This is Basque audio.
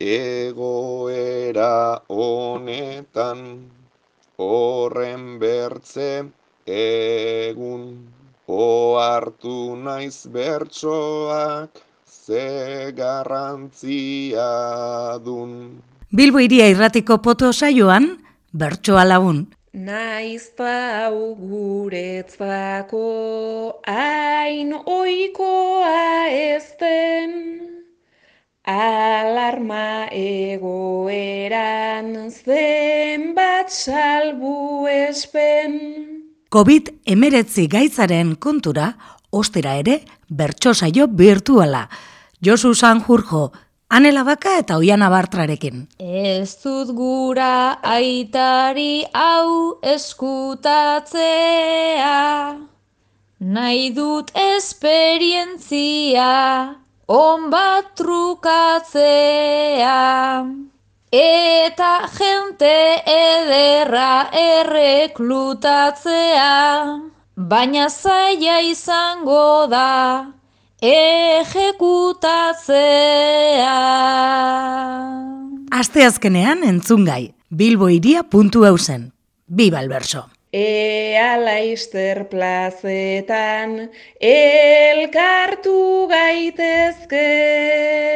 egoera honetan, horren bertze egun, hartu naiz bertsoak, ze garrantzia dun. Bilbo iria irratiko poto saioan, bertsoa lagun. Naiz pau guretzako hain oikoa ezten, alarma egoeran zenbat salbu espen. COVID emeretzi gaitzaren kontura, ostera ere, bertso saio virtuala. Josu Sanjurjo, Anela Baka eta Oiana Bartrarekin. Ez dut gura aitari hau eskutatzea, nahi dut esperientzia, on bat trukatzea. Eta jente ederra erreklutatzea, baina zaila izango da ejekutatzea. Aste azkenean entzungai, bilboiria puntu eusen. Biba alberso! Ea laizter plazetan elkartu gaitezken.